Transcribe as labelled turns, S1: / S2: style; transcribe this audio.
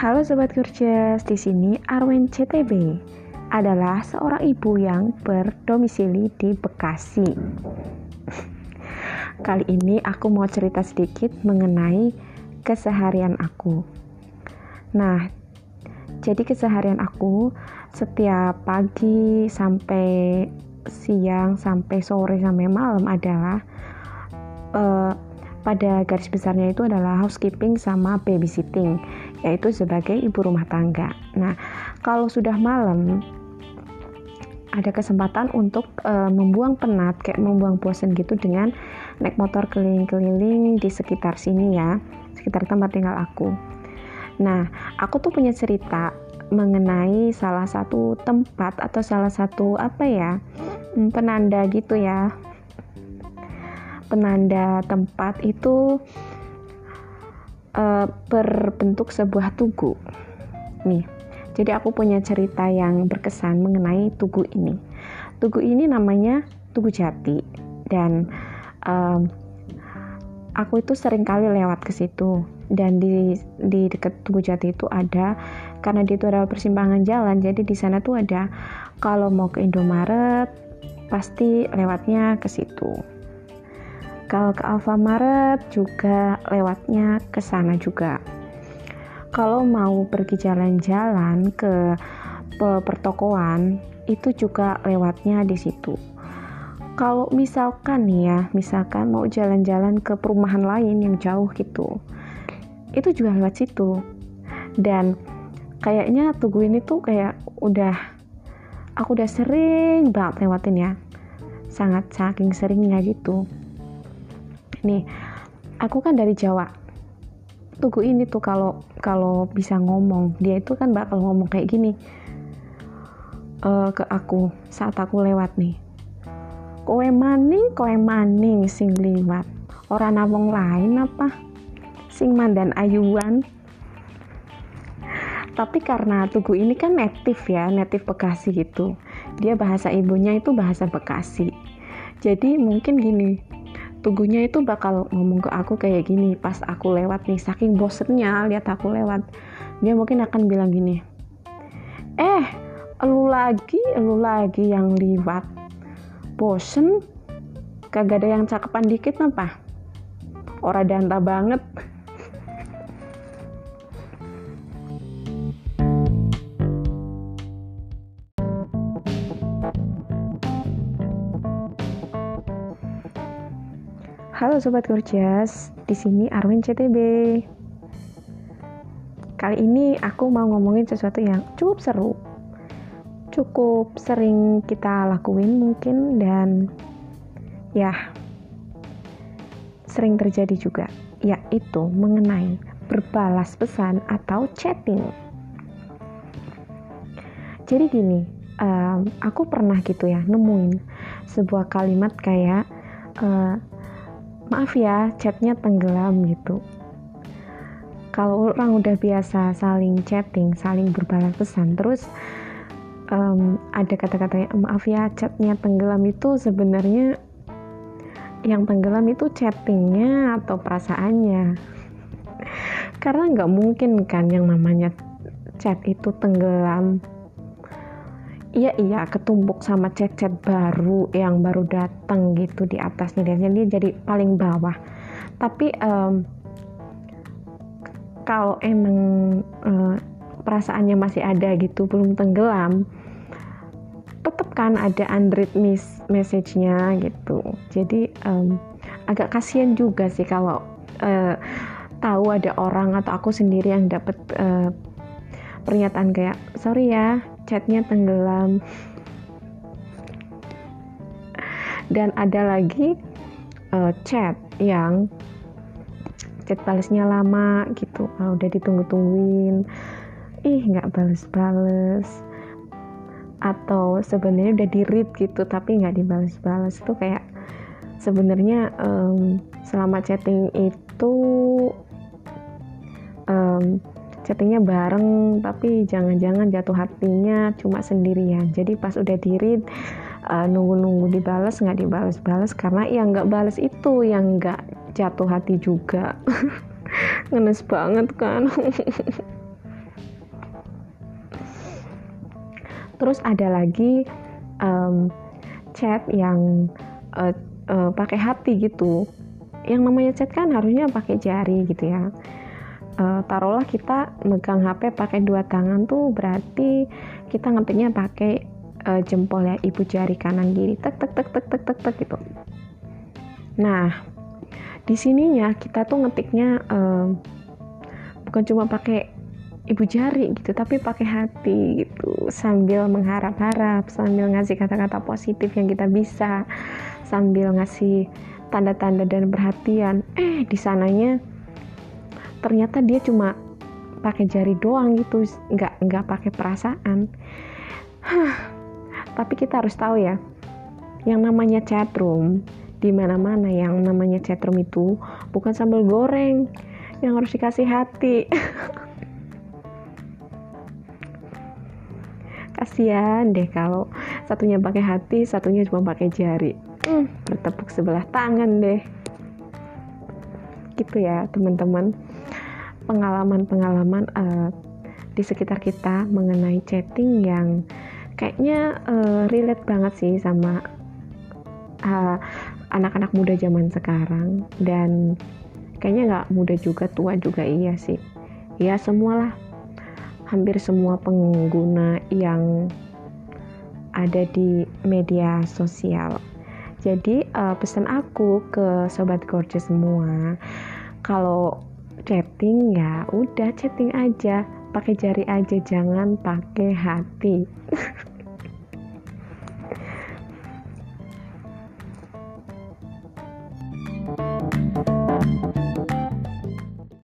S1: Halo sobat Kurces, di sini Arwen CTB adalah seorang ibu yang berdomisili di Bekasi. Kali ini aku mau cerita sedikit mengenai keseharian aku. Nah, jadi keseharian aku setiap pagi sampai siang sampai sore sampai malam adalah uh, pada garis besarnya itu adalah housekeeping sama babysitting, yaitu sebagai ibu rumah tangga. Nah, kalau sudah malam, ada kesempatan untuk uh, membuang penat, kayak membuang bosan gitu dengan naik motor keliling-keliling di sekitar sini ya, sekitar tempat tinggal aku. Nah, aku tuh punya cerita mengenai salah satu tempat atau salah satu apa ya, hmm, penanda gitu ya, penanda tempat itu uh, berbentuk sebuah tugu. Nih, jadi aku punya cerita yang berkesan mengenai tugu ini. Tugu ini namanya Tugu Jati dan um, aku itu sering kali lewat ke situ dan di di dekat Tugu Jati itu ada karena di itu adalah persimpangan jalan jadi di sana tuh ada kalau mau ke Indomaret pasti lewatnya ke situ kalau ke Alfamaret juga lewatnya ke sana juga. Kalau mau pergi jalan-jalan ke pertokoan itu juga lewatnya di situ. Kalau misalkan nih ya, misalkan mau jalan-jalan ke perumahan lain yang jauh gitu, itu juga lewat situ. Dan kayaknya tugu ini tuh kayak udah aku udah sering banget lewatin ya sangat saking seringnya gitu nih aku kan dari Jawa. Tugu ini tuh kalau kalau bisa ngomong dia itu kan bakal ngomong kayak gini uh, ke aku saat aku lewat nih. Kowe maning kowe maning sing liwat. Orang namong lain apa? Sing mandan ayuan. Tapi karena Tugu ini kan native ya native Bekasi gitu. Dia bahasa ibunya itu bahasa Bekasi. Jadi mungkin gini tugunya itu bakal ngomong ke aku kayak gini pas aku lewat nih saking bosennya lihat aku lewat. Dia mungkin akan bilang gini eh lu lagi lu lagi yang liwat bosen? Kagak ada yang cakepan dikit apa ora danta banget Halo sobat Gorgeous, di sini Arwin CTB. Kali ini aku mau ngomongin sesuatu yang cukup seru, cukup sering kita lakuin mungkin dan ya sering terjadi juga, yaitu mengenai berbalas pesan atau chatting. Jadi gini, um, aku pernah gitu ya nemuin sebuah kalimat kayak uh, maaf ya chatnya tenggelam gitu. Kalau orang udah biasa saling chatting saling berbalas pesan terus um, ada kata-kata maaf ya chatnya tenggelam itu sebenarnya yang tenggelam itu chattingnya atau perasaannya. Karena nggak mungkin kan yang namanya chat itu tenggelam iya iya ketumpuk sama chat-chat baru yang baru datang gitu di atasnya dia dia jadi paling bawah. Tapi um, kalau emang uh, perasaannya masih ada gitu belum tenggelam tetap kan ada unread message-nya gitu. Jadi um, agak kasihan juga sih kalau uh, tahu ada orang atau aku sendiri yang dapat uh, pernyataan kayak sorry ya chatnya tenggelam. Dan ada lagi uh, chat yang chat balasnya lama gitu. Kalau udah ditunggu-tungguin. Ih nggak bales-bales. Atau sebenarnya udah di read gitu tapi nggak dibales-bales. Itu kayak sebenarnya um, selama chatting itu um, chattingnya bareng tapi jangan-jangan jatuh hatinya cuma sendirian. Jadi pas udah dirit uh, eh, nunggu-nunggu dibales nggak dibales-bales karena yang nggak bales itu yang nggak jatuh hati juga. Ngenes banget kan. Terus ada lagi um, chat yang uh, uh, pakai hati gitu. Yang namanya chat kan harusnya pakai jari gitu ya uh, taruhlah kita megang HP pakai dua tangan tuh berarti kita ngetiknya pakai uh, jempol ya ibu jari kanan kiri. Tek tek tek tek tek tek tek gitu. Nah di sininya kita tuh ngetiknya uh, bukan cuma pakai ibu jari gitu tapi pakai hati gitu. Sambil mengharap-harap sambil ngasih kata-kata positif yang kita bisa sambil ngasih tanda-tanda dan perhatian. Eh di sananya ternyata dia cuma pakai jari doang gitu nggak nggak pakai perasaan. Hah, tapi kita harus tahu ya yang namanya chatroom di mana-mana yang namanya chatroom itu bukan sambal goreng yang harus dikasih hati. Kasihan deh kalau satunya pakai hati satunya cuma pakai jari. Hmm, bertepuk sebelah tangan deh gitu ya teman-teman. Pengalaman-pengalaman uh, di sekitar kita mengenai chatting yang kayaknya uh, relate banget sih sama eh, anak-anak muda zaman sekarang. Dan kayaknya nggak muda juga tua juga iya sih. Ya semualah. Hampir semua pengguna yang ada di media sosial. Jadi uh, pesan aku ke sobat gorgeous semua, kalau chatting ya udah chatting aja, pakai jari aja, jangan pakai hati.